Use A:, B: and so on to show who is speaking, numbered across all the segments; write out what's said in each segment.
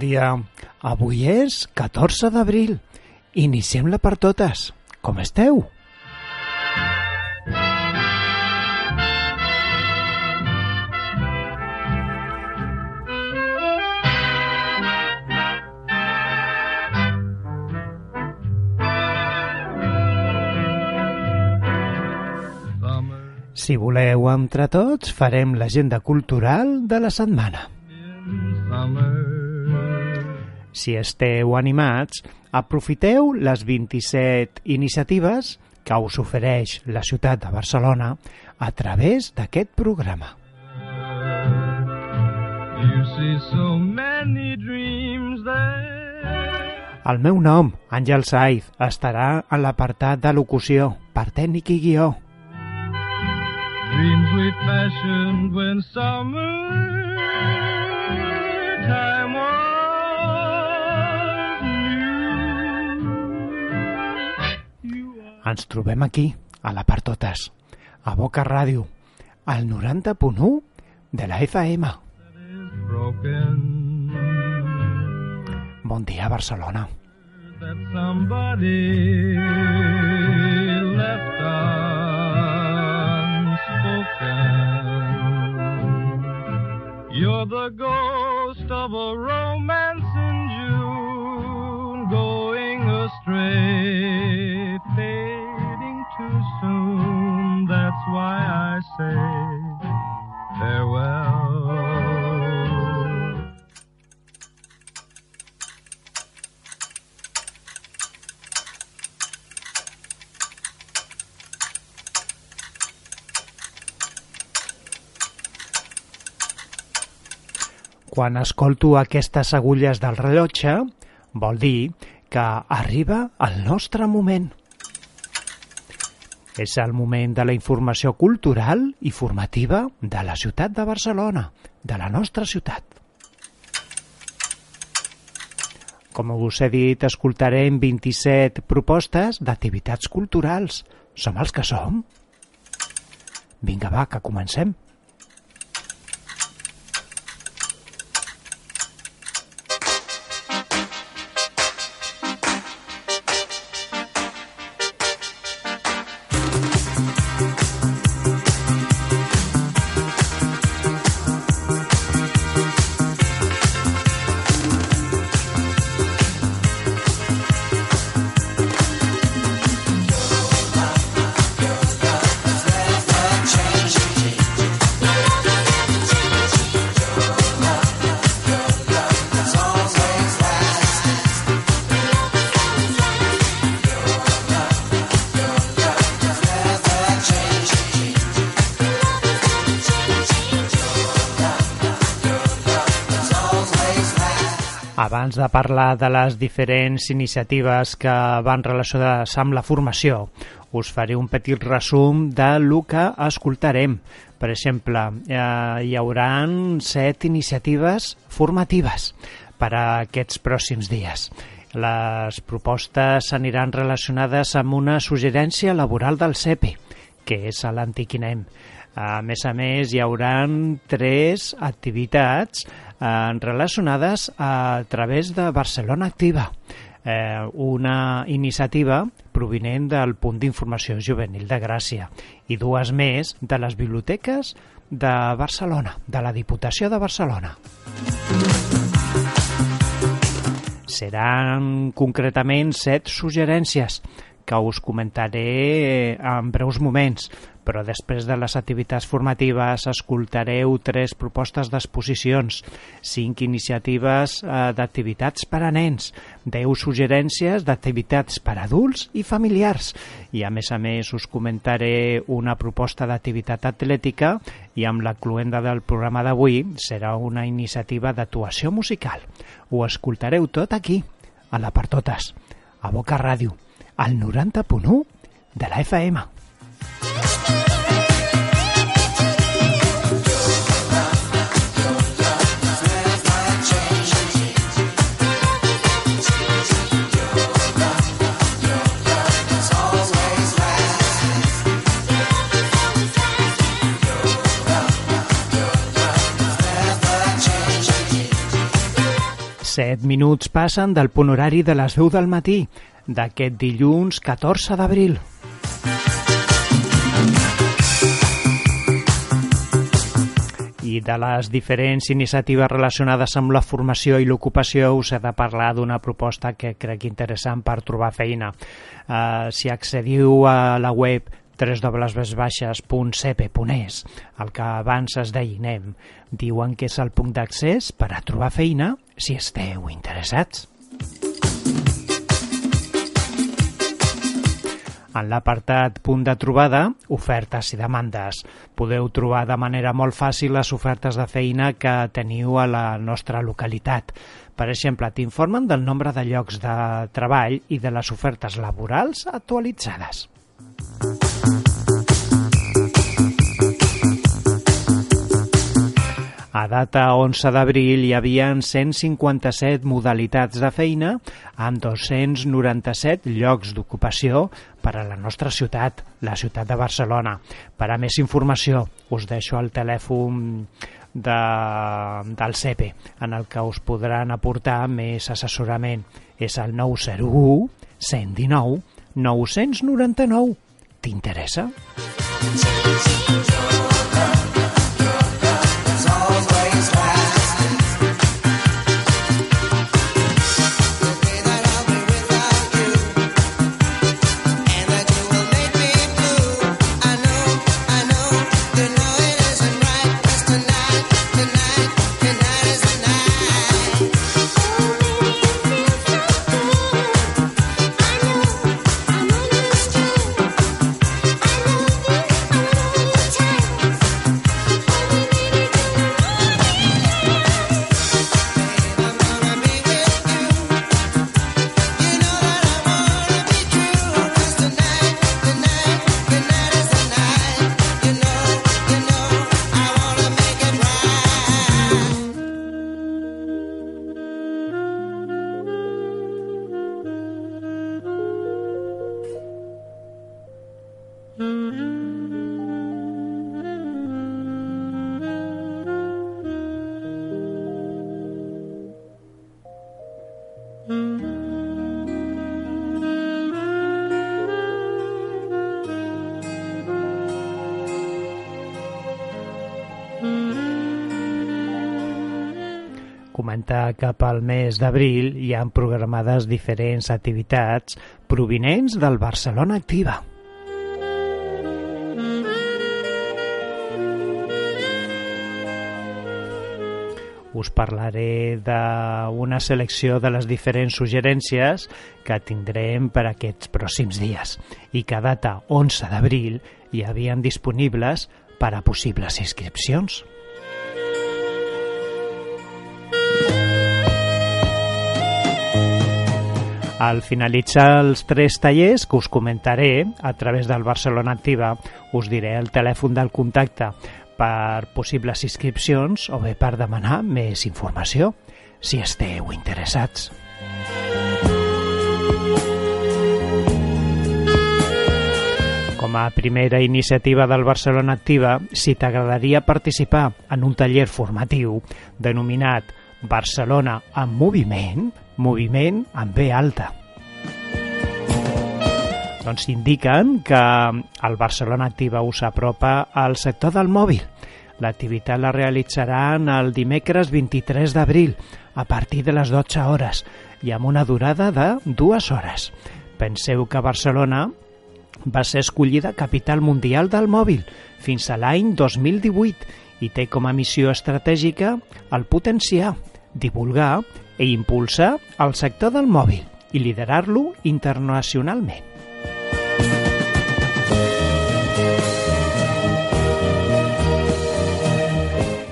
A: Dia. Avui és 14 d'abril. Iniciem-la per totes. Com esteu? Si voleu, entre tots, farem l'agenda cultural de la setmana. Si esteu animats, aprofiteu les 27 iniciatives que us ofereix la ciutat de Barcelona a través d'aquest programa. You see so many dreams there. El meu nom, Àngel Saiz, estarà en l'apartat de locució, per tècnic i guió. Dreams we fashioned when summer time Ens trobem aquí, a la part totes, a Boca Ràdio, al 90.1 de la FM. Bon dia, Barcelona. You're the ghost of a romance in June, going astray, soon. That's why I say farewell. Quan escolto aquestes agulles del rellotge, vol dir que arriba el nostre moment. És el moment de la informació cultural i formativa de la ciutat de Barcelona, de la nostra ciutat. Com us he dit, escoltarem 27 propostes d'activitats culturals. Som els que som? Vinga, va, que comencem. Abans de parlar de les diferents iniciatives que van relacionades amb la formació, us faré un petit resum de lo que escoltarem. Per exemple, eh, hi haurà set iniciatives formatives per a aquests pròxims dies. Les propostes aniran relacionades amb una suggerència laboral del CEPE, que és l'antic INEM. A més a més, hi haurà tres activitats relacionades a través de Barcelona Activa, eh, una iniciativa provinent del Punt d'Informació Juvenil de Gràcia i dues més de les biblioteques de Barcelona, de la Diputació de Barcelona. Seran concretament set suggerències que us comentaré en breus moments, però després de les activitats formatives escoltareu tres propostes d'exposicions, cinc iniciatives eh, d'activitats per a nens, deu suggerències d'activitats per a adults i familiars i a més a més us comentaré una proposta d'activitat atlètica i amb la cluenda del programa d'avui serà una iniciativa d'actuació musical. Ho escoltareu tot aquí, a la per totes, a Boca Ràdio, al 90.1 de la FM. 7 minuts passen del punt horari de les 10 del matí d'aquest dilluns 14 d'abril. I de les diferents iniciatives relacionades amb la formació i l'ocupació us he de parlar d'una proposta que crec interessant per trobar feina. Uh, si accediu a la web www.cep.es, el que abans es deia INEM, diuen que és el punt d'accés per a trobar feina si esteu interessats. En l'apartat Punt de trobada, ofertes i demandes. Podeu trobar de manera molt fàcil les ofertes de feina que teniu a la nostra localitat. Per exemple, t'informen del nombre de llocs de treball i de les ofertes laborals actualitzades. A data 11 d'abril hi havia 157 modalitats de feina amb 297 llocs d'ocupació per a la nostra ciutat, la ciutat de Barcelona. Per a més informació us deixo el telèfon de, del CEPE en el que us podran aportar més assessorament. És el 901 119 999. T'interessa? Comenta que pel mes d'abril hi han programades diferents activitats provinents del Barcelona Activa. us parlaré d'una selecció de les diferents suggerències que tindrem per aquests pròxims dies i que data 11 d'abril hi havien disponibles per a possibles inscripcions. Al finalitzar els tres tallers que us comentaré a través del Barcelona Activa, us diré el telèfon del contacte per possibles inscripcions o bé per demanar més informació, si esteu interessats. Com a primera iniciativa del Barcelona Activa, si t'agradaria participar en un taller formatiu denominat Barcelona en moviment, moviment amb B alta. Doncs indiquen que el Barcelona Activa us apropa al sector del mòbil. L'activitat la realitzaran el dimecres 23 d'abril a partir de les 12 hores i amb una durada de dues hores. Penseu que Barcelona va ser escollida capital mundial del mòbil fins a l'any 2018 i té com a missió estratègica el potenciar, divulgar i impulsar el sector del mòbil i liderar-lo internacionalment.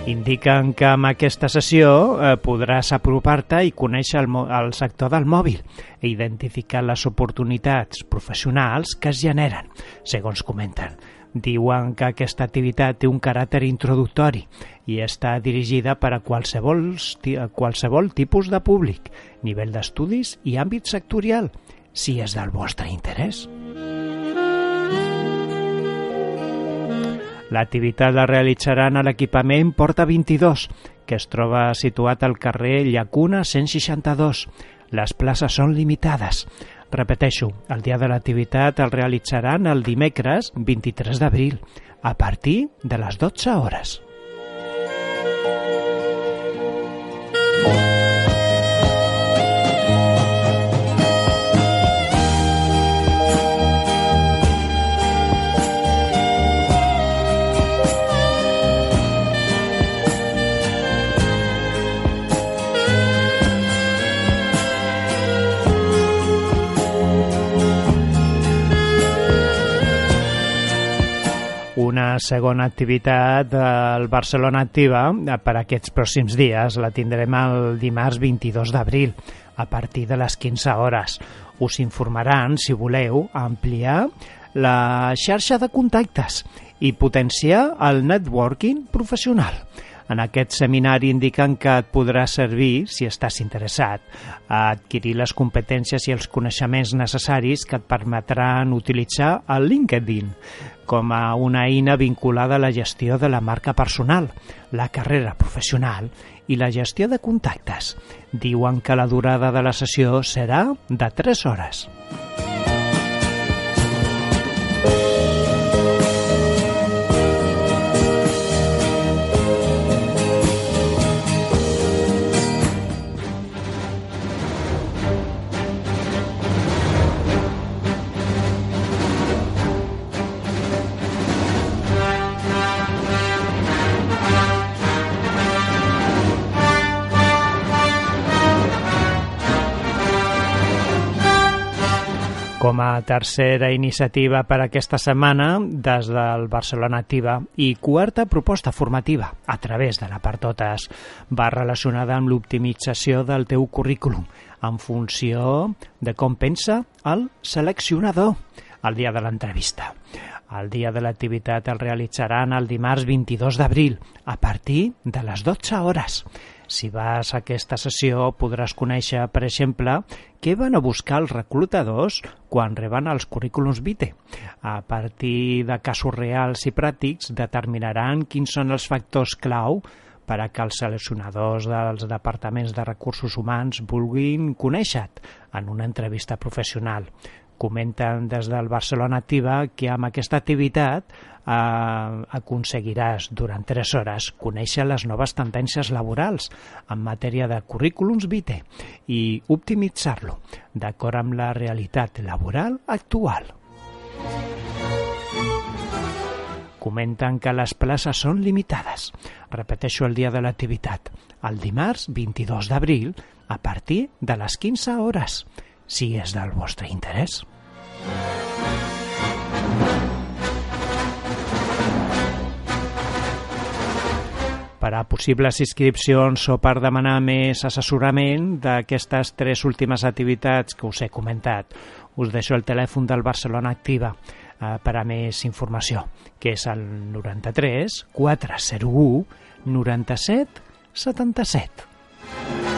A: Indiquen que amb aquesta sessió eh, podràs apropar-te i conèixer el, el sector del mòbil i identificar les oportunitats professionals que es generen, segons comenten. Diuen que aquesta activitat té un caràcter introductori i està dirigida per a qualsevol, a qualsevol tipus de públic, nivell d'estudis i àmbit sectorial, si és del vostre interès. L'activitat la realitzaran a l'equipament Porta 22, que es troba situat al carrer Llacuna 162. Les places són limitades. Repeteixo, el dia de l'activitat el realitzaran el dimecres 23 d'abril, a partir de les 12 hores. Segona activitat del Barcelona Activa eh, per aquests pròxims dies. La tindrem el dimarts 22 d'abril a partir de les 15 hores. Us informaran, si voleu, ampliar la xarxa de contactes i potenciar el networking professional. En aquest seminari indiquen que et podrà servir, si estàs interessat, a adquirir les competències i els coneixements necessaris que et permetran utilitzar el LinkedIn com a una eina vinculada a la gestió de la marca personal, la carrera professional i la gestió de contactes. Diuen que la durada de la sessió serà de 3 hores. Com a tercera iniciativa per aquesta setmana des del Barcelona Activa i quarta proposta formativa a través de la Partotes va relacionada amb l'optimització del teu currículum en funció de com pensa el seleccionador el dia de l'entrevista. El dia de l'activitat el realitzaran el dimarts 22 d'abril a partir de les 12 hores. Si vas a aquesta sessió podràs conèixer, per exemple, què van a buscar els reclutadors quan reben els currículums vitae. A partir de casos reals i pràctics determinaran quins són els factors clau per a que els seleccionadors dels departaments de recursos humans vulguin conèixer-te en una entrevista professional. Comenten des del Barcelona Activa que amb aquesta activitat eh, aconseguiràs durant 3 hores conèixer les noves tendències laborals en matèria de currículums vitae i optimitzar-lo d'acord amb la realitat laboral actual. Comenten que les places són limitades. Repeteixo el dia de l'activitat, el dimarts 22 d'abril, a partir de les 15 hores si és del vostre interès. Per a possibles inscripcions o per demanar més assessorament d'aquestes tres últimes activitats que us he comentat. Us deixo el telèfon del Barcelona Activa eh, per a més informació, que és el 93 401 97 77.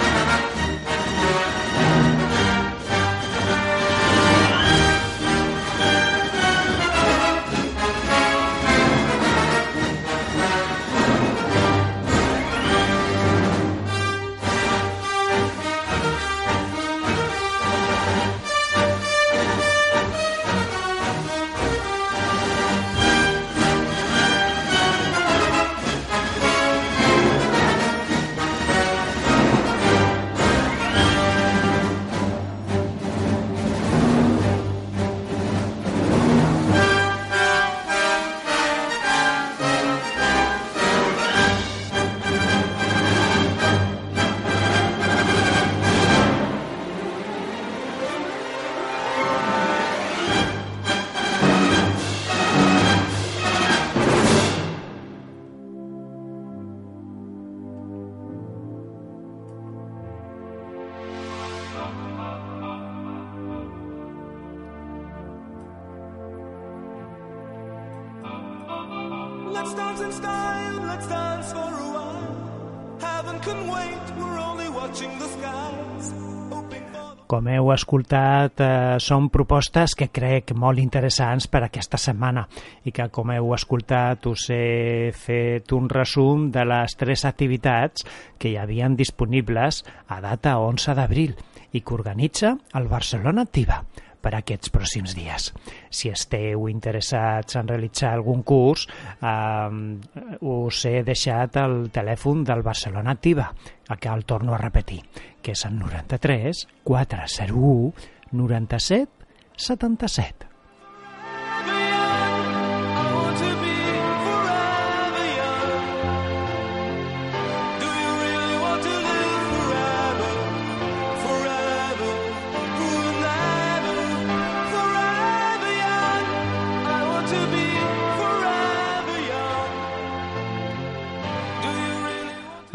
A: Escoltat, eh, són propostes que crec molt interessants per aquesta setmana i que, com heu escoltat, us he fet un resum de les tres activitats que hi havien disponibles a data 11 d'abril i que organitza el Barcelona Activa per aquests pròxims dies. Si esteu interessats en realitzar algun curs, eh, us he deixat el telèfon del Barcelona Activa, que el torno a repetir, que és el 93 401 97 77.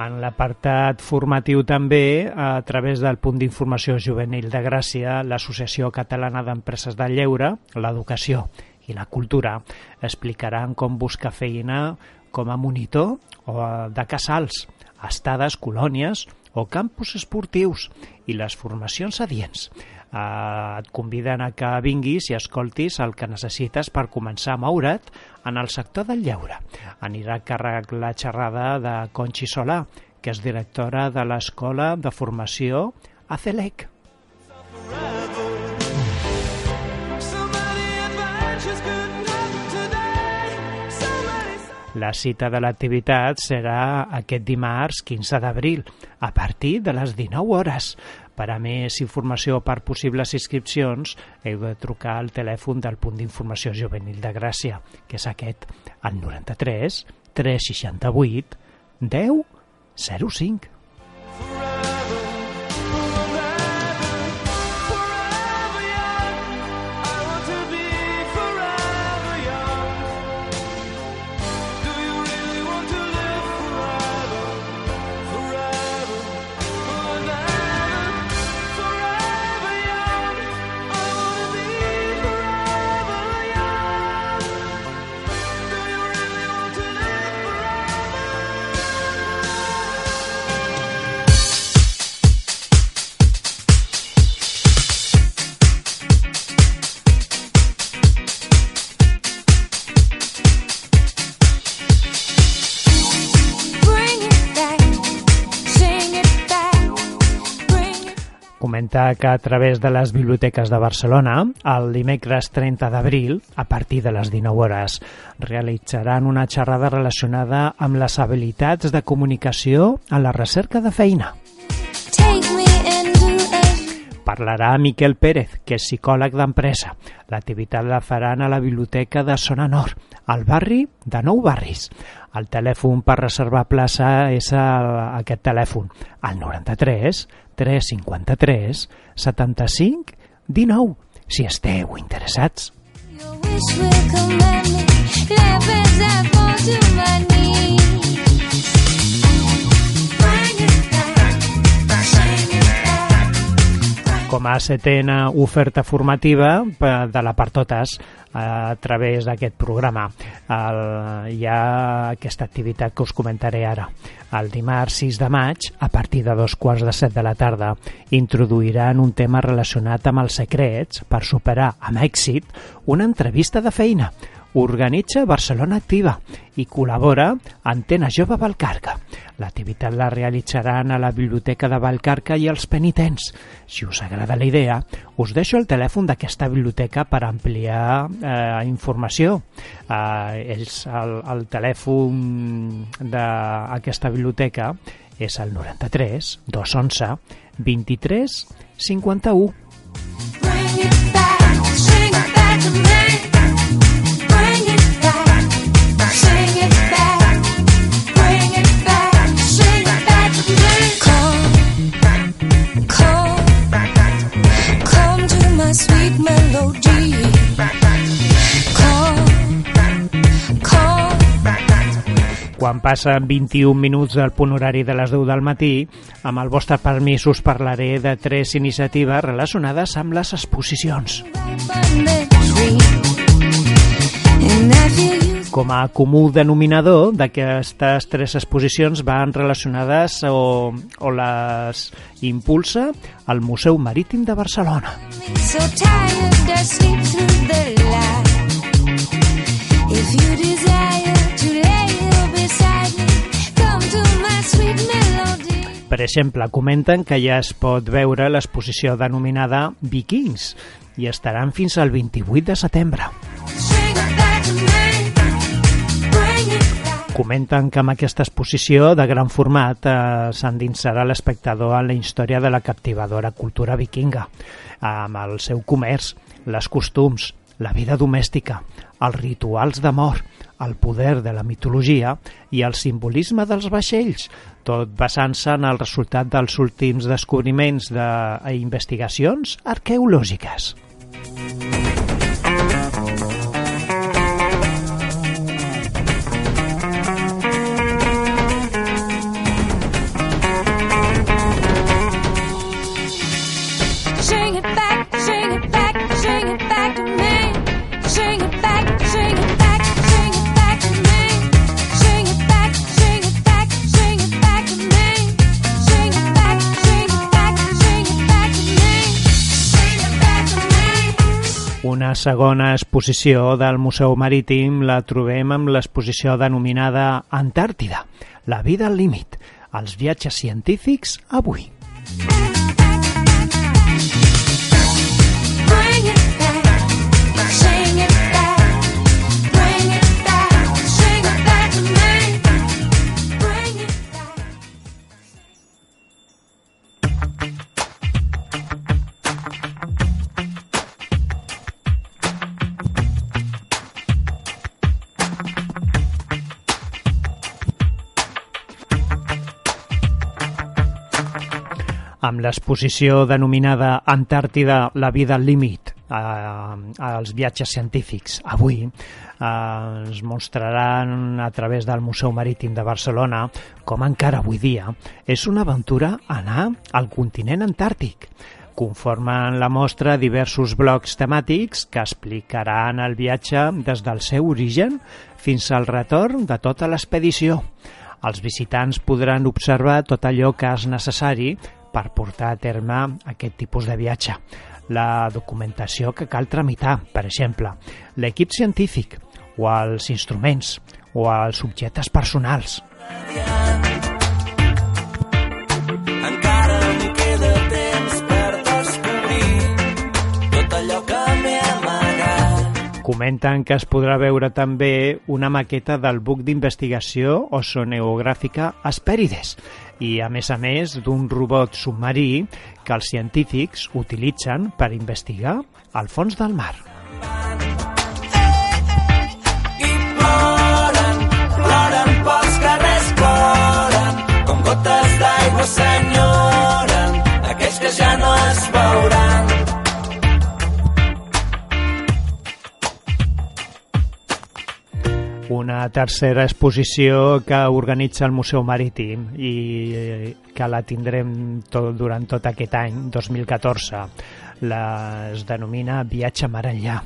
A: En l'apartat formatiu també, a través del punt d'informació juvenil de Gràcia, l'Associació Catalana d'Empreses del Lleure, l'Educació i la Cultura explicaran com buscar feina com a monitor o de casals, estades, colònies o campus esportius i les formacions adients. Eh, et conviden a que vinguis i escoltis el que necessites per començar a moure't en el sector del lleure. Anirà a càrrec la xerrada de Conxi Solà, que és directora de l'Escola de Formació ACELEC. La cita de l'activitat serà aquest dimarts 15 d'abril, a partir de les 19 hores. Per a més informació per possibles inscripcions, heu de trucar al telèfon del punt d'informació juvenil de Gràcia, que és aquest, el 93 368 10 05. Comenta que a través de les biblioteques de Barcelona, el dimecres 30 d'abril, a partir de les 19 hores, realitzaran una xerrada relacionada amb les habilitats de comunicació a la recerca de feina.
B: take me
A: Parlarà Miquel Pérez, que és psicòleg d'empresa. L'activitat la faran a la biblioteca de Zona Nord, al barri de Nou Barris. El telèfon per reservar plaça és el, aquest telèfon, el 93 353 75 19, si esteu interessats.
B: Your wish will command me. Life as I fall to my knees.
A: Com a setena oferta formativa de la per totes a través d'aquest programa. El, hi ha aquesta activitat que us comentaré ara. El dimarts 6 de maig, a partir de dos quarts de set de la tarda, introduiran un tema relacionat amb els secrets per superar amb èxit una entrevista de feina. Organitza Barcelona Activa i col·labora Antena Jove Valcarca. L'activitat la realitzaran a la Biblioteca de Valcarca i els penitents. Si us agrada la idea, us deixo el telèfon d'aquesta biblioteca per ampliar eh, informació. Eh, és el, el telèfon d'aquesta biblioteca és el 93 211 23 51.
B: Bring it back,
A: Quan passen 21 minuts del punt horari de les 10 del matí, amb el vostre permís us parlaré de tres iniciatives relacionades amb les exposicions. Com a comú denominador d'aquestes tres exposicions van relacionades o, o les impulsa el Museu Marítim de Barcelona.
B: So. If you desire
A: Per exemple, comenten que ja es pot veure l'exposició denominada Vikings i estaran fins al 28 de setembre. Comenten que amb aquesta exposició de gran format eh, s'endinsarà l'espectador en la història de la captivadora cultura vikinga, amb el seu comerç, les costums, la vida domèstica, els rituals d'amor, el poder de la mitologia i el simbolisme dels vaixells, tot basant-se en el resultat dels últims descobriments de, i investigacions arqueològiques.
B: Sing
A: Una segona exposició del Museu Marítim la trobem amb l'exposició denominada Antàrtida, la vida al límit, els viatges científics avui.
B: Bring
A: amb l'exposició denominada Antàrtida, la vida al límit, eh, als viatges científics. Avui eh, ens mostraran a través del Museu Marítim de Barcelona com encara avui dia és una aventura anar al continent antàrtic. Conformen la mostra diversos blocs temàtics que explicaran el viatge des del seu origen fins al retorn de tota l'expedició. Els visitants podran observar tot allò que és necessari per portar a terme aquest tipus de viatge. La documentació que cal tramitar, per exemple, l'equip científic, o els instruments, o els objectes personals.
C: Encara em queda temps per descobrir tot allò que m'he amagat.
A: Comenten que es podrà veure també una maqueta del buc d'investigació oceanogràfica Hespèrides i, a més a més, d'un robot submarí que els científics utilitzen per investigar el fons del mar.
C: I ploren, ploren pels com gotes d'aigua s'enyoren, aquells que ja no es veuran.
A: Una tercera exposició que organitza el Museu Marítim i eh, que la tindrem tot, durant tot aquest any, 2014. La, es denomina Viatge Mar enllà.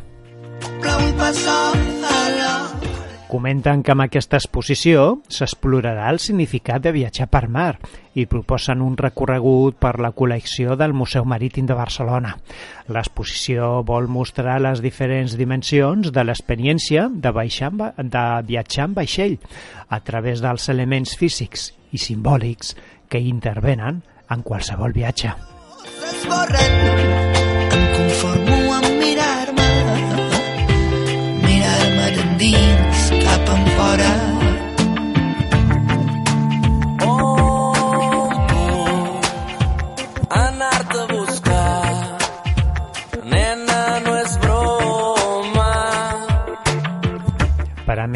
A: Comenten que amb aquesta exposició s'explorarà el significat de viatjar per mar i proposen un recorregut per la col·lecció del Museu Marítim de Barcelona. L'exposició vol mostrar les diferents dimensions de l'experiència de, de viatjar en vaixell a través dels elements físics i simbòlics que intervenen en qualsevol viatge.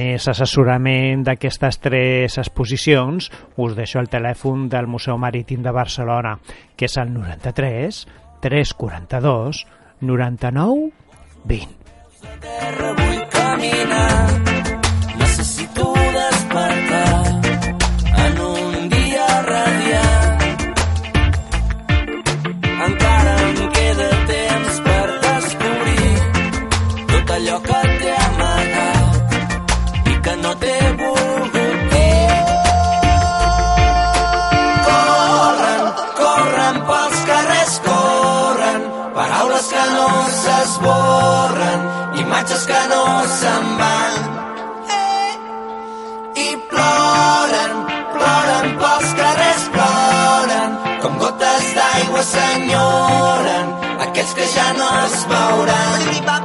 A: Més assessorament d'aquestes tres exposicions, us deixo el telèfon del Museu Marítim de Barcelona, que és el 93 342 99 20.
C: terra vull caminar. Que
D: ja no es veuran.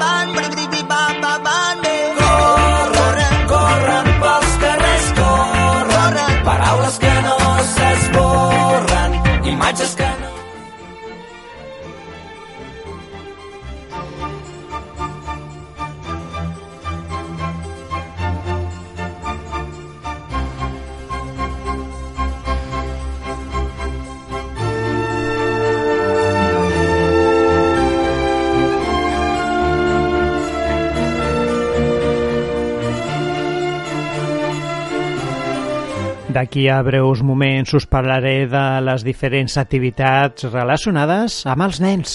A: D'aquí a breus moments us parlaré de les diferents activitats relacionades amb els nens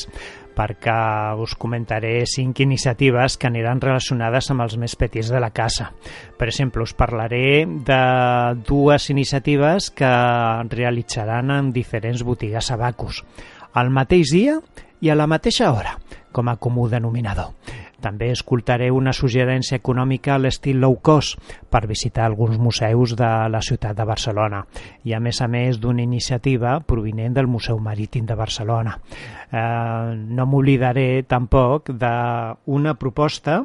A: perquè us comentaré cinc iniciatives que aniran relacionades amb els més petits de la casa. Per exemple, us parlaré de dues iniciatives que realitzaran en diferents botigues a Bacus, al mateix dia i a la mateixa hora, com a comú denominador. També escoltaré una suggerència econòmica a l'estil low cost per visitar alguns museus de la ciutat de Barcelona i a més a més d'una iniciativa provinent del Museu Marítim de Barcelona. Eh, no m'oblidaré tampoc d'una proposta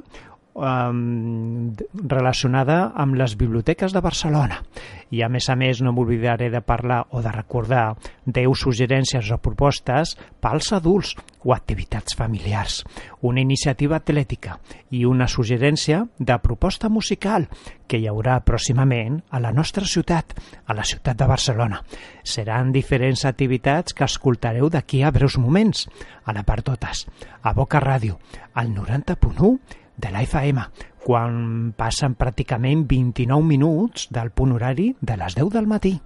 A: um, relacionada amb les biblioteques de Barcelona. I a més a més no m'oblidaré de parlar o de recordar 10 suggerències o propostes pels adults o activitats familiars, una iniciativa atlètica i una suggerència de proposta musical que hi haurà pròximament a la nostra ciutat, a la ciutat de Barcelona. Seran diferents activitats que escoltareu d'aquí a breus moments, a la part totes, a Boca Ràdio, al 90.1 de la FM, quan passen pràcticament 29 minuts del punt horari de les 10 del matí.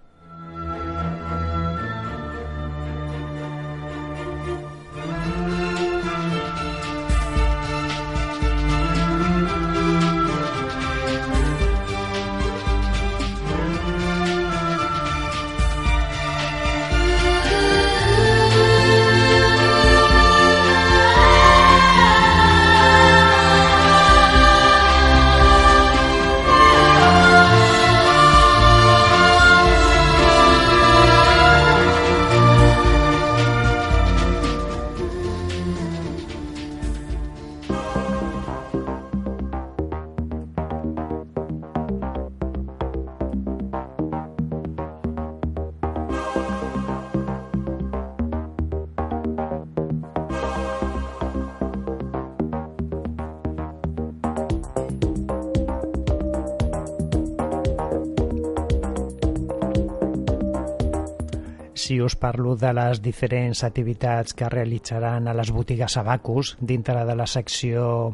A: Parlo de les diferents activitats que realitzaran a les botigues Abacus dintre de la secció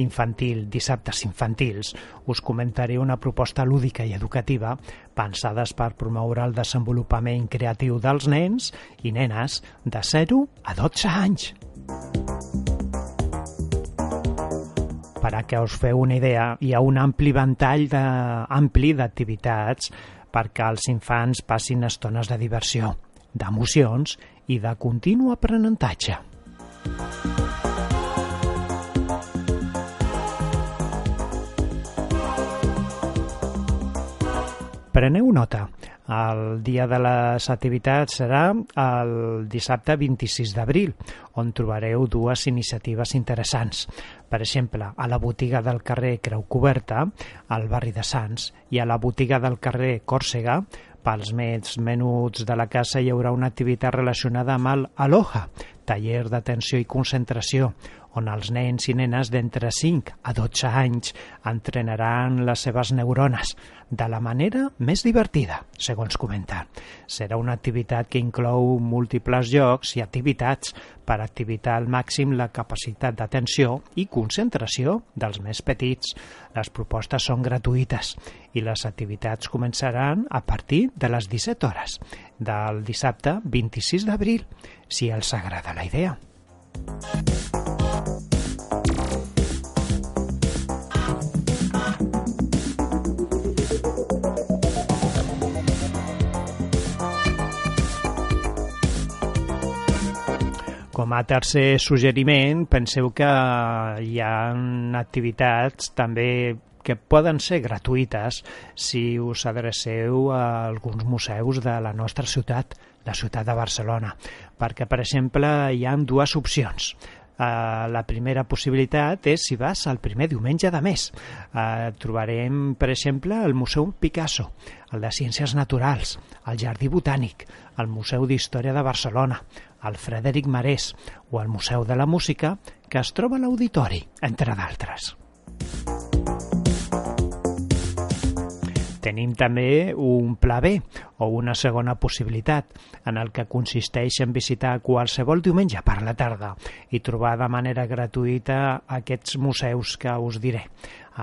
A: infantil, dissabtes infantils, us comentaré una proposta lúdica i educativa pensades per promoure el desenvolupament creatiu dels nens i nenes de 0 a 12 anys. Per a que us feu una idea, hi ha un ampli ventall de, ampli d'activitats perquè els infants passin estones de diversió, d'emocions i de continu aprenentatge. Preneu nota. El dia de les activitats serà el dissabte 26 d'abril, on trobareu dues iniciatives interessants. Per exemple, a la botiga del carrer Creu Coberta, al barri de Sants, i a la botiga del carrer Còrsega, pels més menuts de la casa hi haurà una activitat relacionada amb el Aloha, taller d'atenció i concentració, on els nens i nenes d'entre 5 a 12 anys entrenaran les seves neurones de la manera més divertida, segons comenta. Serà una activitat que inclou múltiples jocs i activitats per activitar al màxim la capacitat d'atenció i concentració dels més petits. Les propostes són gratuïtes i les activitats començaran a partir de les 17 hores del dissabte 26 d'abril, si els agrada la idea. Com a tercer suggeriment, penseu que hi ha activitats també que poden ser gratuïtes si us adreceu a alguns museus de la nostra ciutat, la ciutat de Barcelona, perquè, per exemple, hi ha dues opcions. Uh, la primera possibilitat és si vas el primer diumenge de mes. Uh, trobarem, per exemple, el Museu Picasso, el de Ciències Naturals, el Jardí Botànic, el Museu d'Història de Barcelona, el Frederic Marès o el Museu de la Música, que es troba a l'Auditori, entre d'altres. Tenim també un pla B, o una segona possibilitat, en el que consisteix en visitar qualsevol diumenge per la tarda i trobar de manera gratuïta aquests museus que us diré.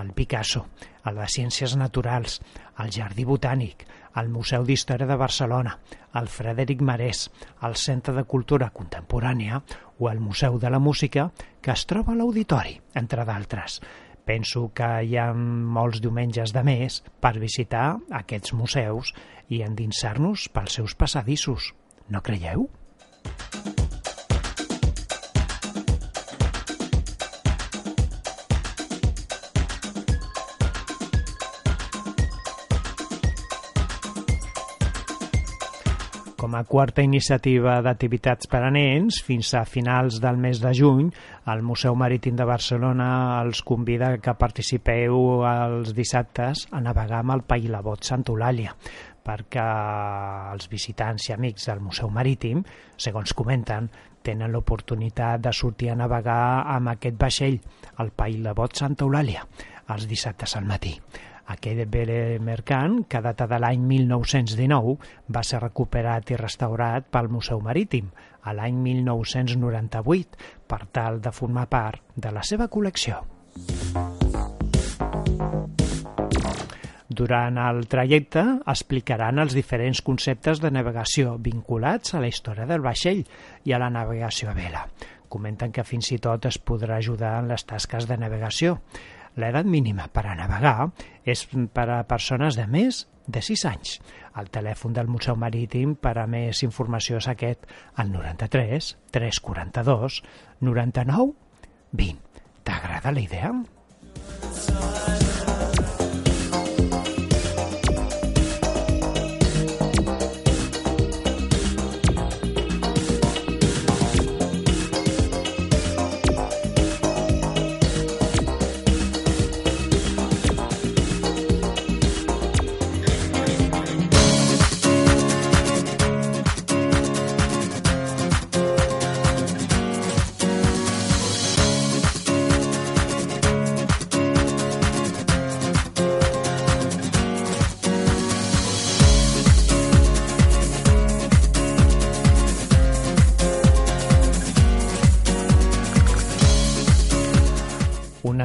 A: El Picasso, el de Ciències Naturals, el Jardí Botànic, el Museu d'Història de Barcelona, el Frederic Marès, el Centre de Cultura Contemporània o el Museu de la Música, que es troba a l'Auditori, entre d'altres. Penso que hi ha molts diumenges de mes per visitar aquests museus i endinsar-nos pels seus passadissos. No creieu? Com a quarta iniciativa d'activitats per a nens, fins a finals del mes de juny, el Museu Marítim de Barcelona els convida que participeu els dissabtes a navegar amb el Pailabot Santa Eulàlia, perquè els visitants i amics del Museu Marítim, segons comenten, tenen l'oportunitat de sortir a navegar amb aquest vaixell, el Pailabot Santa Eulàlia, els dissabtes al matí. Aquest vele mercant, que data de l'any 1919, va ser recuperat i restaurat pel Museu Marítim a l'any 1998 per tal de formar part de la seva col·lecció. Durant el trajecte explicaran els diferents conceptes de navegació vinculats a la història del vaixell i a la navegació a vela. Comenten que fins i tot es podrà ajudar en les tasques de navegació. L'edat mínima per a navegar és per a persones de més de 6 anys. El telèfon del Museu Marítim per a més informació és aquest, el 93 342 99 20. T'agrada la idea?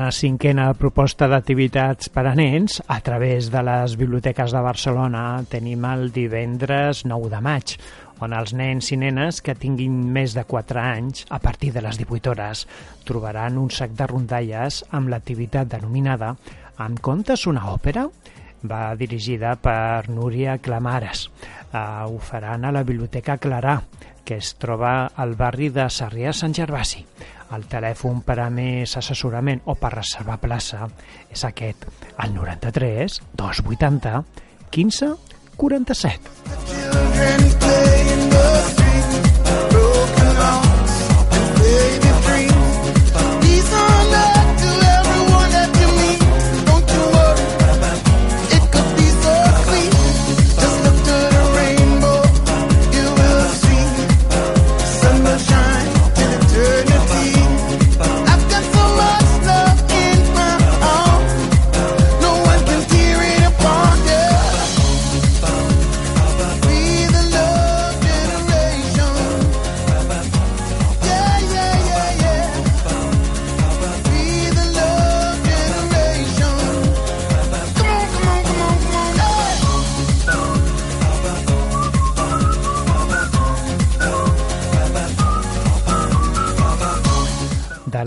A: Una cinquena proposta d'activitats per a nens a través de les biblioteques de Barcelona tenim el divendres 9 de maig on els nens i nenes que tinguin més de 4 anys, a partir de les 18 hores, trobaran un sac de rondalles amb l'activitat denominada Em contes una òpera? Va dirigida per Núria Clamares. Uh, ho faran a la Biblioteca Clarà, que es troba al barri de Sarrià Sant Gervasi. El telèfon per a més assessorament o per reservar plaça és aquest, el 93 280 15 47.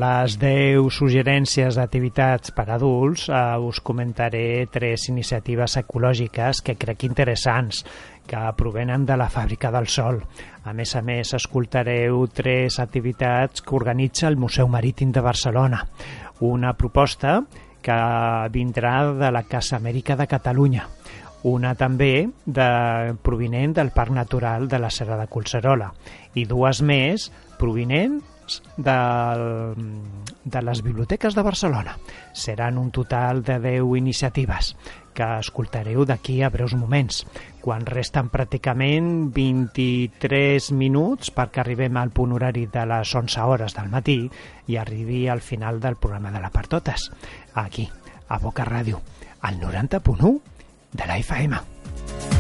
A: Les 10 suggerències d'activitats per a adults, eh, us comentaré tres iniciatives ecològiques que crec interessants, que provenen de la Fàbrica del Sol. A més a més, escoltareu tres activitats que organitza el Museu Marítim de Barcelona. Una proposta que vindrà de la Casa Amèrica de Catalunya, una també de, provinent del Parc Natural de la Serra de Collserola i dues més provinents del, de les biblioteques de Barcelona. Seran un total de 10 iniciatives que escoltareu d'aquí a breus moments, quan resten pràcticament 23 minuts perquè arribem al punt horari de les 11 hores del matí i arribi al final del programa de la per totes, aquí, a Boca Ràdio, al 90.1 de la FM.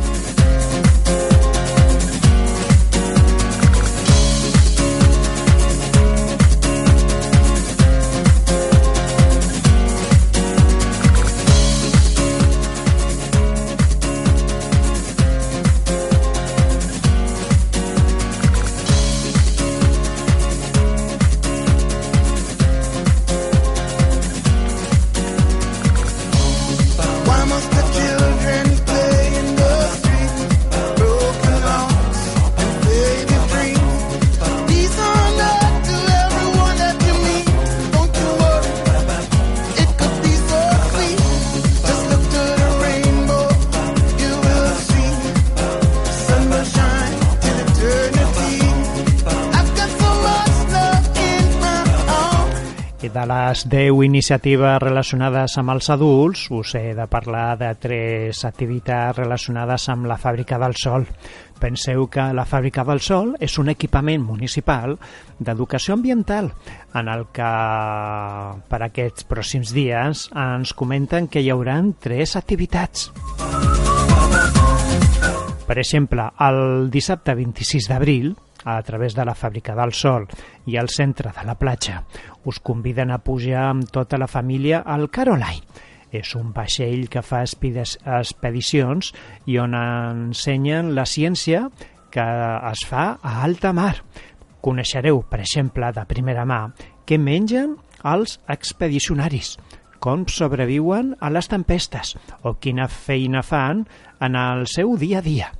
A: Les 10 iniciatives relacionades amb els adults, us he de parlar de tres activitats relacionades amb la Fàbrica del Sol. Penseu que la Fàbrica del Sol és un equipament municipal d'educació ambiental en el que per aquests pròxims dies ens comenten que hi hauran tres activitats. Per exemple, el dissabte 26 d'abril, a través de la Fàbrica del Sol i al centre de la platja, us conviden a pujar amb tota la família al Caroline. És un vaixell que fa expedicions i on ensenyen la ciència que es fa a alta mar. Coneixereu, per exemple, de primera mà, què mengen els expedicionaris, com sobreviuen a les tempestes o quina feina fan en el seu dia a dia.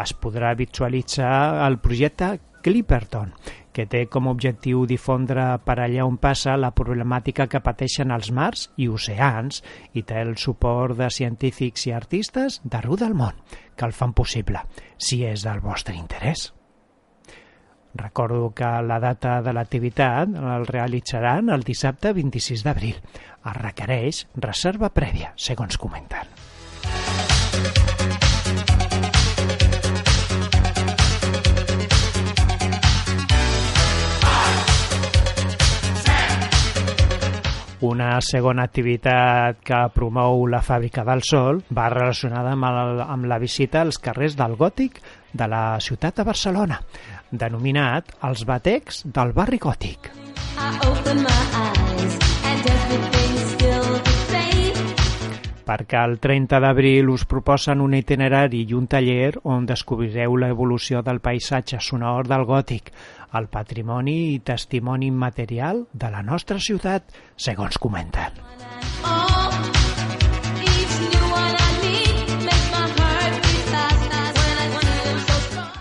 A: Es podrà visualitzar el projecte Clipperton, que té com a objectiu difondre per allà on passa la problemàtica que pateixen els mars i oceans i té el suport de científics i artistes d'arreu del món que el fan possible, si és del vostre interès. Recordo que la data de l'activitat el realitzaran el dissabte 26 d'abril. Es requereix reserva prèvia, segons comenten. Una segona activitat que promou la Fàbrica del Sol va relacionada amb, el, amb la visita als carrers del Gòtic de la ciutat de Barcelona, denominat els batecs del barri gòtic. Perquè el 30 d'abril us proposen un itinerari i un taller on descobrireu l'evolució del paisatge sonor del gòtic, el patrimoni i testimoni immaterial de la nostra ciutat, segons comenten.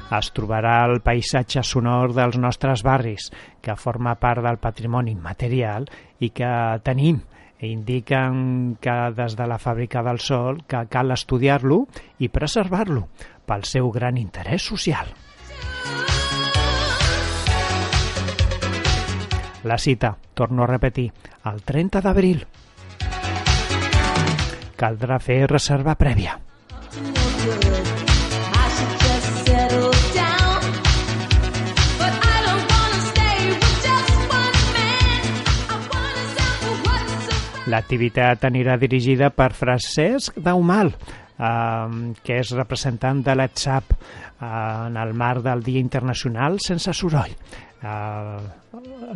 A: Es trobarà el paisatge sonor dels nostres barris, que forma part del patrimoni immaterial i que tenim. I indiquen que des de la Fàbrica del Sol que cal estudiar-lo i preservar-lo pel seu gran interès social. La cita, torno a repetir, el 30 d'abril. Caldrà fer reserva prèvia. L'activitat anirà dirigida per Francesc Daumal, que és representant de l'ETSAP eh, en el marc del Dia Internacional sense soroll. Eh,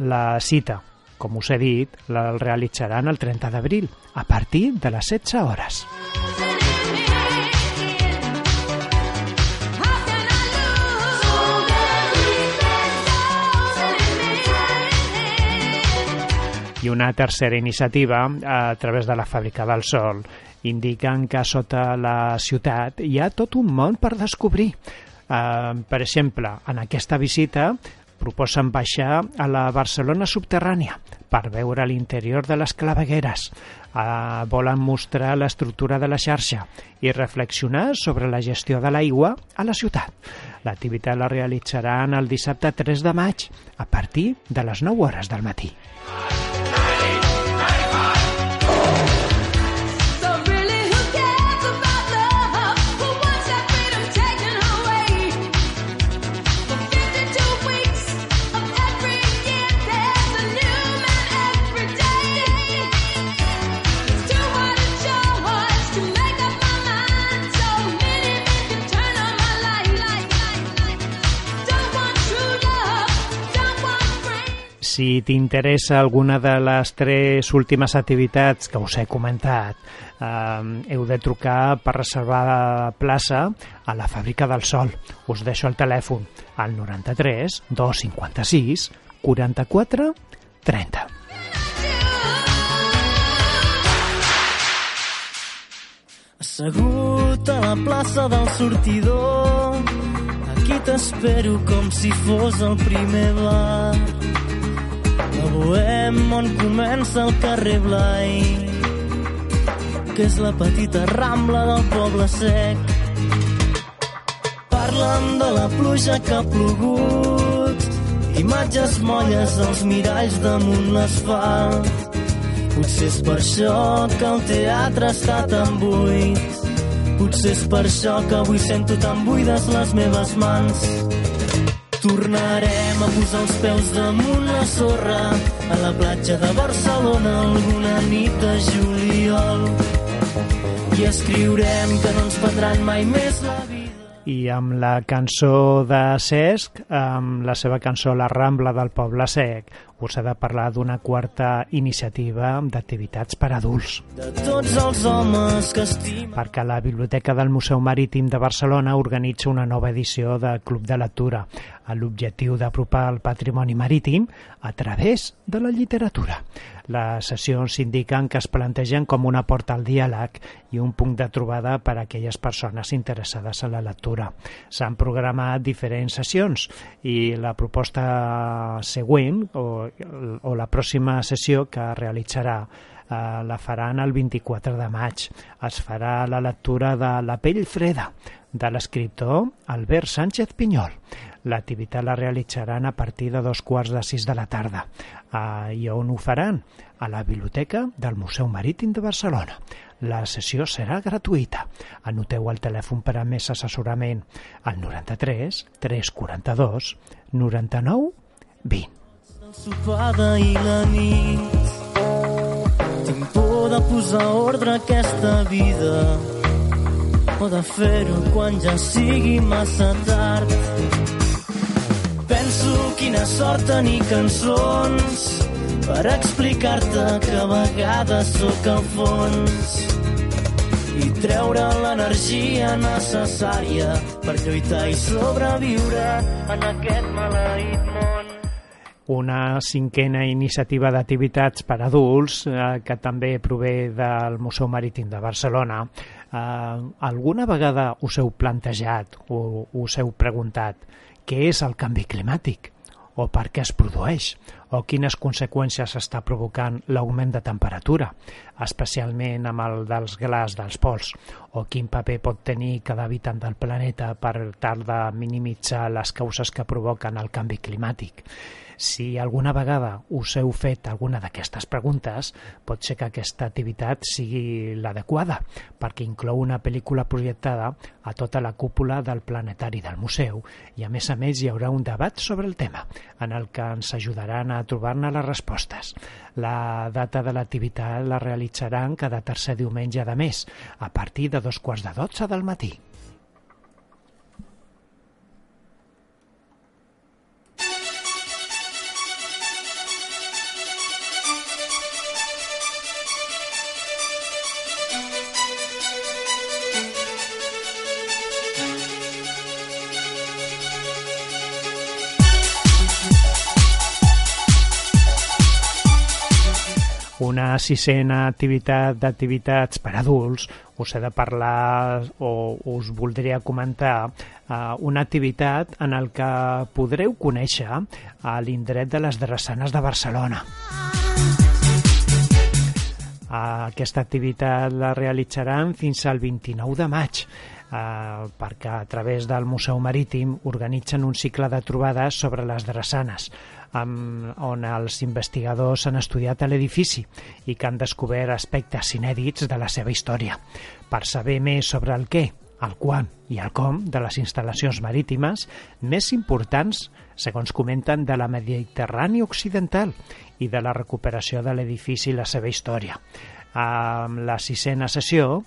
A: la cita, com us he dit, la realitzaran el 30 d'abril, a partir de les 16 hores.
B: I
A: una tercera iniciativa a través de la Fàbrica del Sol indiquen que sota la ciutat hi ha tot un món per descobrir. Eh, per exemple, en aquesta visita proposen baixar a la Barcelona subterrània per veure l'interior de les clavegueres. Eh, volen mostrar l'estructura de la xarxa i reflexionar sobre la gestió de l'aigua a la ciutat. L'activitat la realitzaran el dissabte 3 de maig a partir de les 9 hores del matí. Si t'interessa alguna de les tres últimes activitats que us he comentat, eh, heu de trucar per reservar plaça a la Fàbrica del Sol. Us deixo el telèfon al 93 256 44 30.
E: Assegut a la plaça del sortidor Aquí t'espero com si fos el primer bar Bohem on comença el carrer Blai Que és la petita rambla del poble sec Parlen de la pluja que ha plogut Imatges molles als miralls damunt l'asfalt Potser és per això que el teatre està tan buit. Potser és per això que avui sento tan buides les meves mans. Tornarem a posar els peus damunt la sorra a la platja de Barcelona alguna nit de juliol. I escriurem que no ens prendran mai més la vida.
A: I amb la cançó de Cesc, amb la seva cançó La Rambla del Poble Sec, us he de parlar d'una quarta iniciativa d'activitats per adults.
E: De tots els homes que estim
A: perquè la Biblioteca del Museu Marítim de Barcelona organitza una nova edició de Club de Lectura amb l'objectiu d'apropar el patrimoni marítim a través de la literatura. Les sessions indiquen que es plantegen com una porta al diàleg i un punt de trobada per a aquelles persones interessades en la lectura. S'han programat diferents sessions i la proposta següent o, o la pròxima sessió que realitzarà eh, la faran el 24 de maig. Es farà la lectura de La pell freda, de l'escriptor Albert Sánchez Pinyol. L'activitat la realitzaran a partir de dos quarts de sis de la tarda. Eh, I on ho faran? A la Biblioteca del Museu Marítim de Barcelona. La sessió serà gratuïta. Anoteu el telèfon per a més assessorament al 93 342 99 20.
E: el sopar d'ahir la nit. Tinc por de posar ordre a aquesta vida o de fer-ho quan ja sigui massa tard. Penso quina sort tenir cançons per explicar-te que a vegades sóc al fons i treure l'energia necessària per lluitar i sobreviure en aquest maleït món.
A: una cinquena iniciativa d'activitats per adults eh, que també prové del Museu Marítim de Barcelona. Eh, alguna vegada us heu plantejat o us heu preguntat què és el canvi climàtic? o per què es produeix, o quines conseqüències està provocant l'augment de temperatura, especialment amb el dels glaç dels pols, o quin paper pot tenir cada habitant del planeta per tal de minimitzar les causes que provoquen el canvi climàtic. Si alguna vegada us heu fet alguna d'aquestes preguntes, pot ser que aquesta activitat sigui l'adequada, perquè inclou una pel·lícula projectada a tota la cúpula del planetari del museu i a més a més hi haurà un debat sobre el tema, en el que ens ajudaran a trobar-ne les respostes. La data de l'activitat la realitzaran cada tercer diumenge de mes, a partir de dos quarts de dotze del matí. Una sisena activitat d'activitats per adults, us he de parlar o us voldria comentar uh, una activitat en el que podreu conèixer a l'indret de les Drassanes de Barcelona. Uh, aquesta activitat la realitzaran fins al 29 de maig eh, perquè a través del Museu Marítim organitzen un cicle de trobades sobre les drassanes amb, on els investigadors han estudiat l'edifici i que han descobert aspectes inèdits de la seva història. Per saber més sobre el què, el quan i el com de les instal·lacions marítimes més importants, segons comenten, de la Mediterrània Occidental i de la recuperació de l'edifici i la seva història. Amb la sisena sessió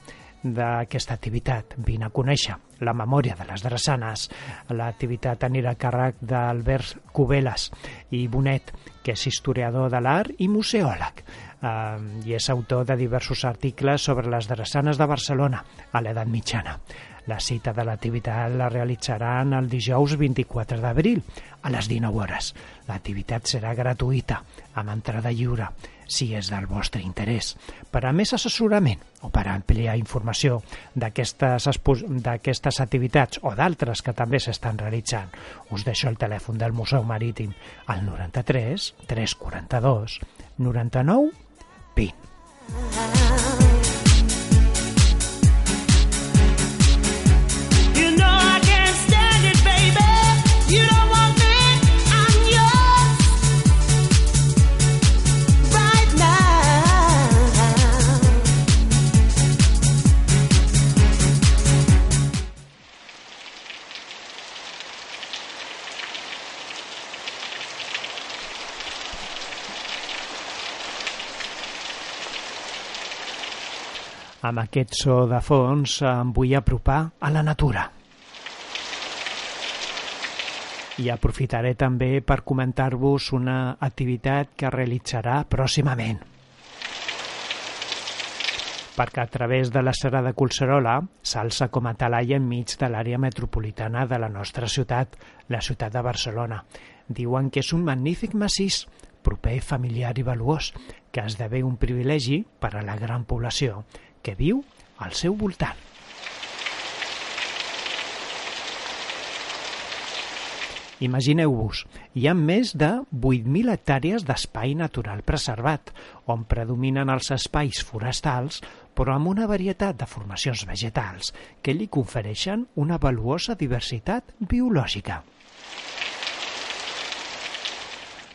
A: d'aquesta activitat. Vine a conèixer la memòria de les drassanes. L'activitat anirà a càrrec d'Albert Cubelas i Bonet, que és historiador de l'art i museòleg eh, i és autor de diversos articles sobre les drassanes de Barcelona a l'edat mitjana. La cita de l'activitat la realitzaran el dijous 24 d'abril a les 19 hores. L'activitat serà gratuïta, amb entrada lliure, si és del vostre interès. Per a més assessorament o per ampliar informació d'aquestes activitats o d'altres que també s'estan realitzant, us deixo el telèfon del Museu Marítim al 93 342 99 20. Amb aquest so de fons em vull apropar a la natura. I aprofitaré també per comentar-vos una activitat que realitzarà pròximament. Perquè a través de la Serra de Collserola s'alça com a talaia enmig de l'àrea metropolitana de la nostra ciutat, la ciutat de Barcelona. Diuen que és un magnífic massís, proper, familiar i valuós, que esdevé un privilegi per a la gran població que viu al seu voltant. Imagineu-vos, hi ha més de 8.000 hectàrees d'espai natural preservat, on predominen els espais forestals, però amb una varietat de formacions vegetals que li confereixen una valuosa diversitat biològica.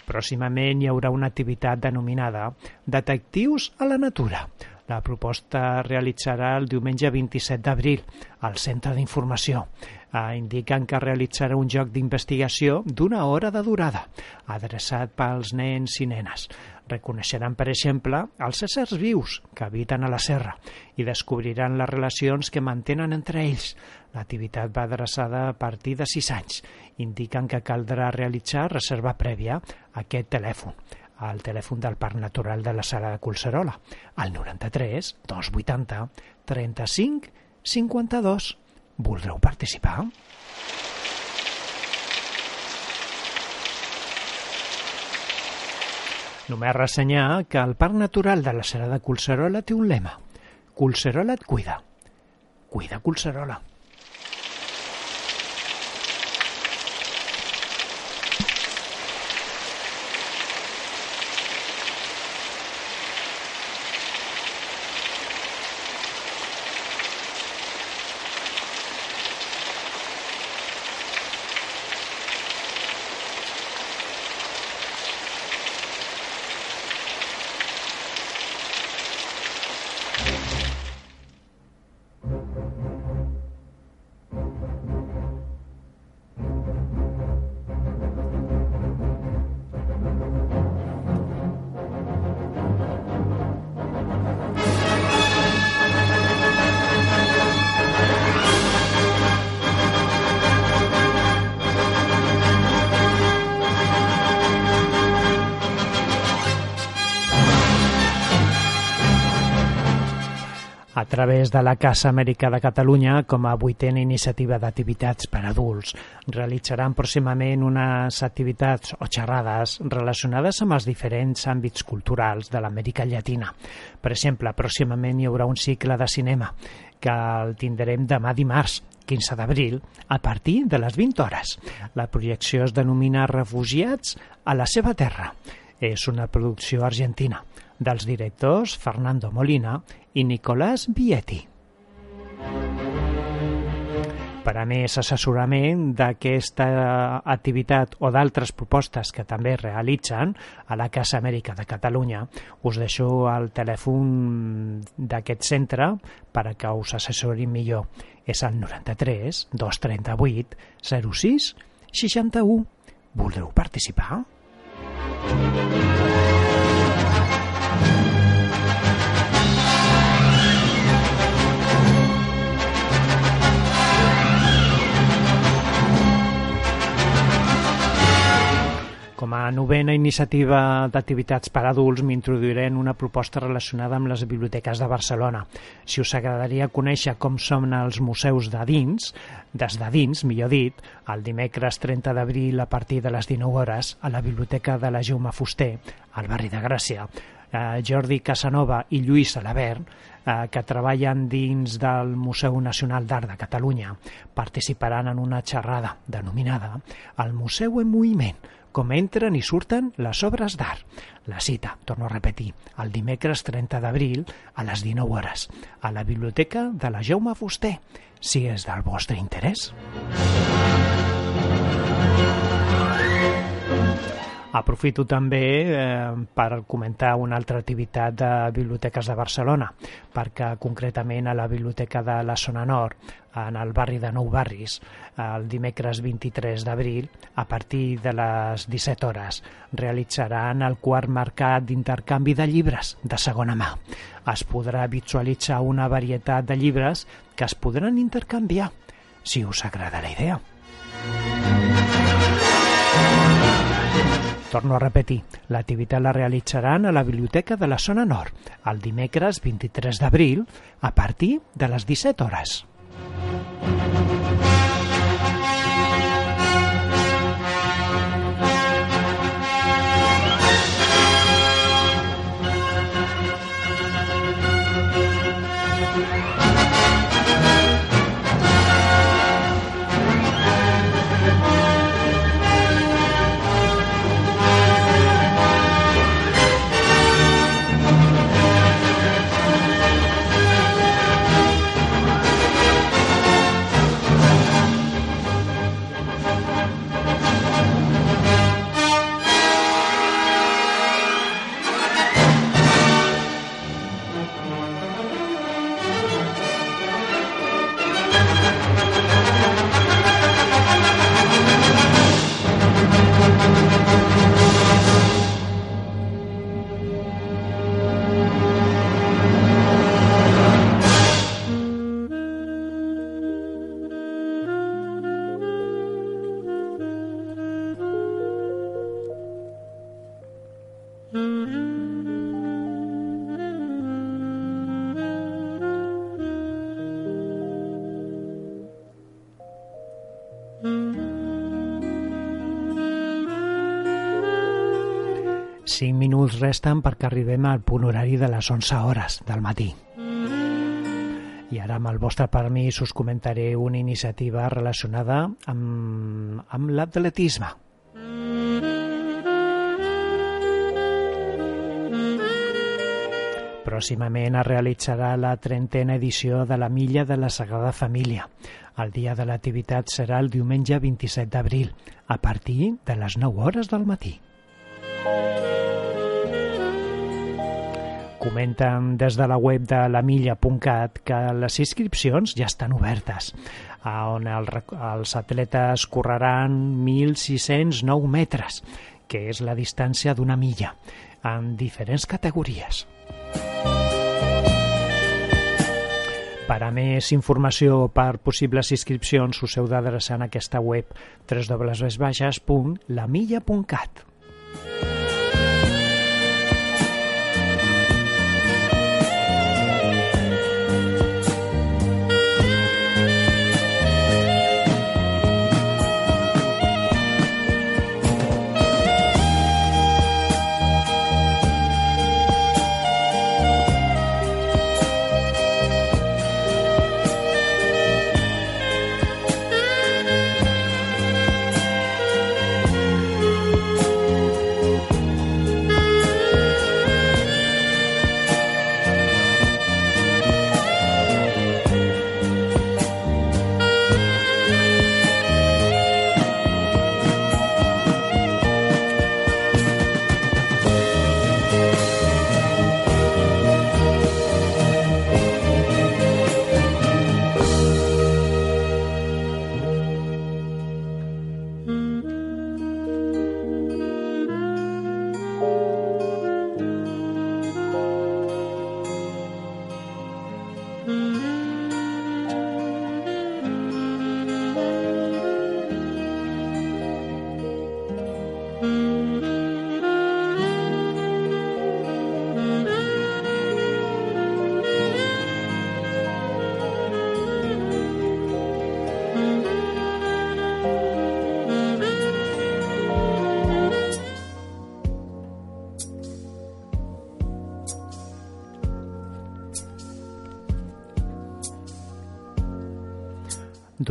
A: Pròximament hi haurà una activitat denominada Detectius a la Natura. La proposta es realitzarà el diumenge 27 d'abril al Centre d'Informació. Eh, indiquen que realitzarà un joc d'investigació d'una hora de durada, adreçat pels nens i nenes. Reconeixeran, per exemple, els éssers vius que habiten a la serra i descobriran les relacions que mantenen entre ells. L'activitat va adreçada a partir de 6 anys. Indiquen que caldrà realitzar reserva prèvia a aquest telèfon al telèfon del Parc Natural de la Sala de Collserola, al 93 280 35 52. Voldreu participar? Només ressenyar que el Parc Natural de la Serra de Collserola té un lema. Collserola et cuida. Cuida Collserola. De la Casa Amèrica de Catalunya, com a vuitena iniciativa d'activitats per a adults, realitzaran pròximament unes activitats o xerrades relacionades amb els diferents àmbits culturals de l'Amèrica Llatina. Per exemple, pròximament hi haurà un cicle de cinema que el tindrem demà dimarts, 15 d'abril, a partir de les 20 hores. La projecció es denomina Refugiats a la seva terra. És una producció argentina dels directors Fernando Molina i Nicolás Vietti. Per a més assessorament d'aquesta activitat o d'altres propostes que també realitzen a la Casa Amèrica de Catalunya, us deixo el telèfon d'aquest centre per a que us assessorin millor. És el 93 238 06 61. Voldreu participar? Com a novena iniciativa d'activitats per a adults m'introduiré en una proposta relacionada amb les biblioteques de Barcelona. Si us agradaria conèixer com són els museus de dins, des de dins, millor dit, el dimecres 30 d'abril a partir de les 19 hores a la Biblioteca de la Jaume Fuster, al barri de Gràcia, eh, Jordi Casanova i Lluís Salabert, eh, que treballen dins del Museu Nacional d'Art de Catalunya, participaran en una xerrada denominada El Museu en Moviment, com entren i surten les obres d'art. La cita, torno a repetir, el dimecres 30 d'abril a les 19 hores, a la Biblioteca de la Jaume Fuster, si és del vostre interès. Aprofito també eh, per comentar una altra activitat de Biblioteques de Barcelona, perquè concretament a la Biblioteca de la Zona Nord, en el barri de Nou Barris, el dimecres 23 d'abril, a partir de les 17 hores, realitzaran el quart mercat d'intercanvi de llibres de segona mà. Es podrà visualitzar una varietat de llibres que es podran intercanviar, si us agrada la idea. Torno a repetir, l'activitat la realitzaran a la Biblioteca de la Zona Nord, el dimecres 23 d'abril, a partir de les 17 hores. Cinc minuts resten perquè arribem al punt horari de les 11 hores del matí. I ara, amb el vostre permís, us comentaré una iniciativa relacionada amb, amb l'atletisme. Pròximament es realitzarà la trentena edició de la Milla de la Sagrada Família. El dia de l'activitat serà el diumenge 27 d'abril, a partir de les 9 hores del matí. Comenten des de la web de lamilla.cat que les inscripcions ja estan obertes, on el, els atletes correran 1.609 metres, que és la distància d'una milla, en diferents categories. Per a més informació per possibles inscripcions us heu d'adreçar en aquesta web www.lamilla.cat.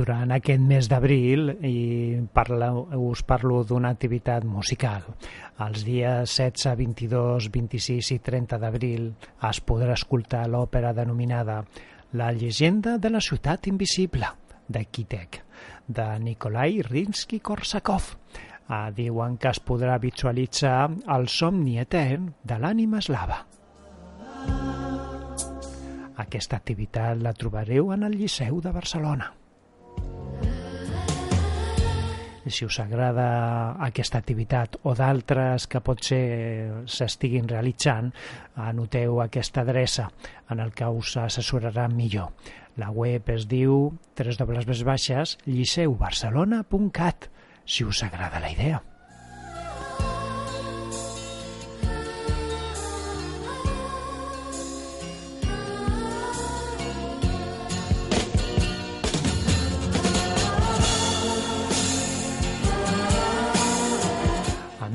A: durant aquest mes d'abril i parla, us parlo d'una activitat musical. Els dies 16, 22, 26 i 30 d'abril es podrà escoltar l'òpera denominada La llegenda de la ciutat invisible de Kitek, de Nikolai Rinsky-Korsakov. Ah, diuen que es podrà visualitzar el somni etern de l'ànima eslava. Aquesta activitat la trobareu en el Liceu de Barcelona. Si us agrada aquesta activitat o d'altres que potser s'estiguin realitzant, anoteu aquesta adreça en el que us assessoraran millor. La web es diu www.liceubarcelona.cat si us agrada la idea.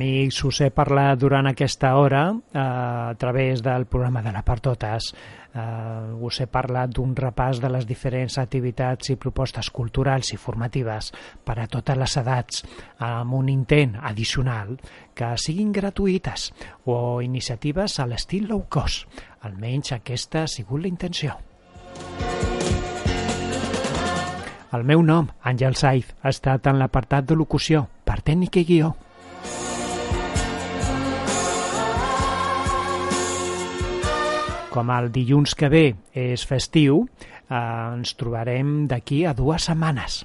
A: Amics, us he parlat durant aquesta hora eh, a través del programa de la Partotes. Eh, us he parlat d'un repàs de les diferents activitats i propostes culturals i formatives per a totes les edats, amb un intent addicional que siguin gratuïtes o iniciatives a l'estil low cost. Almenys aquesta ha sigut la intenció. El meu nom, Àngel Saiz, ha estat en l'apartat de locució, per tècnica i guió. Com el dilluns que ve és festiu, eh, ens trobarem d'aquí a dues setmanes.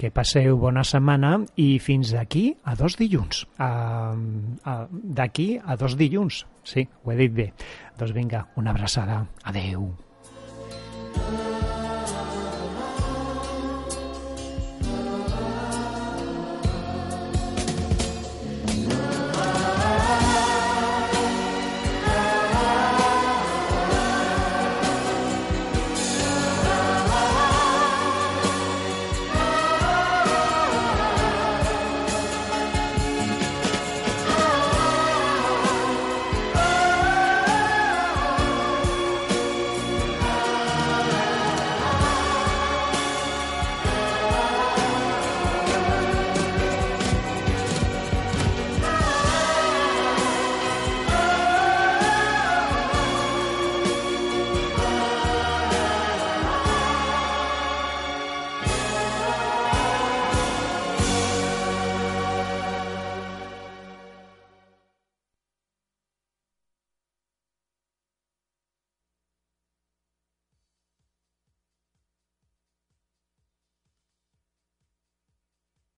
A: Que passeu bona setmana i fins d'aquí a dos dilluns. D'aquí a dos dilluns. Sí, ho he dit bé. Doncs vinga, una abraçada. Adeu.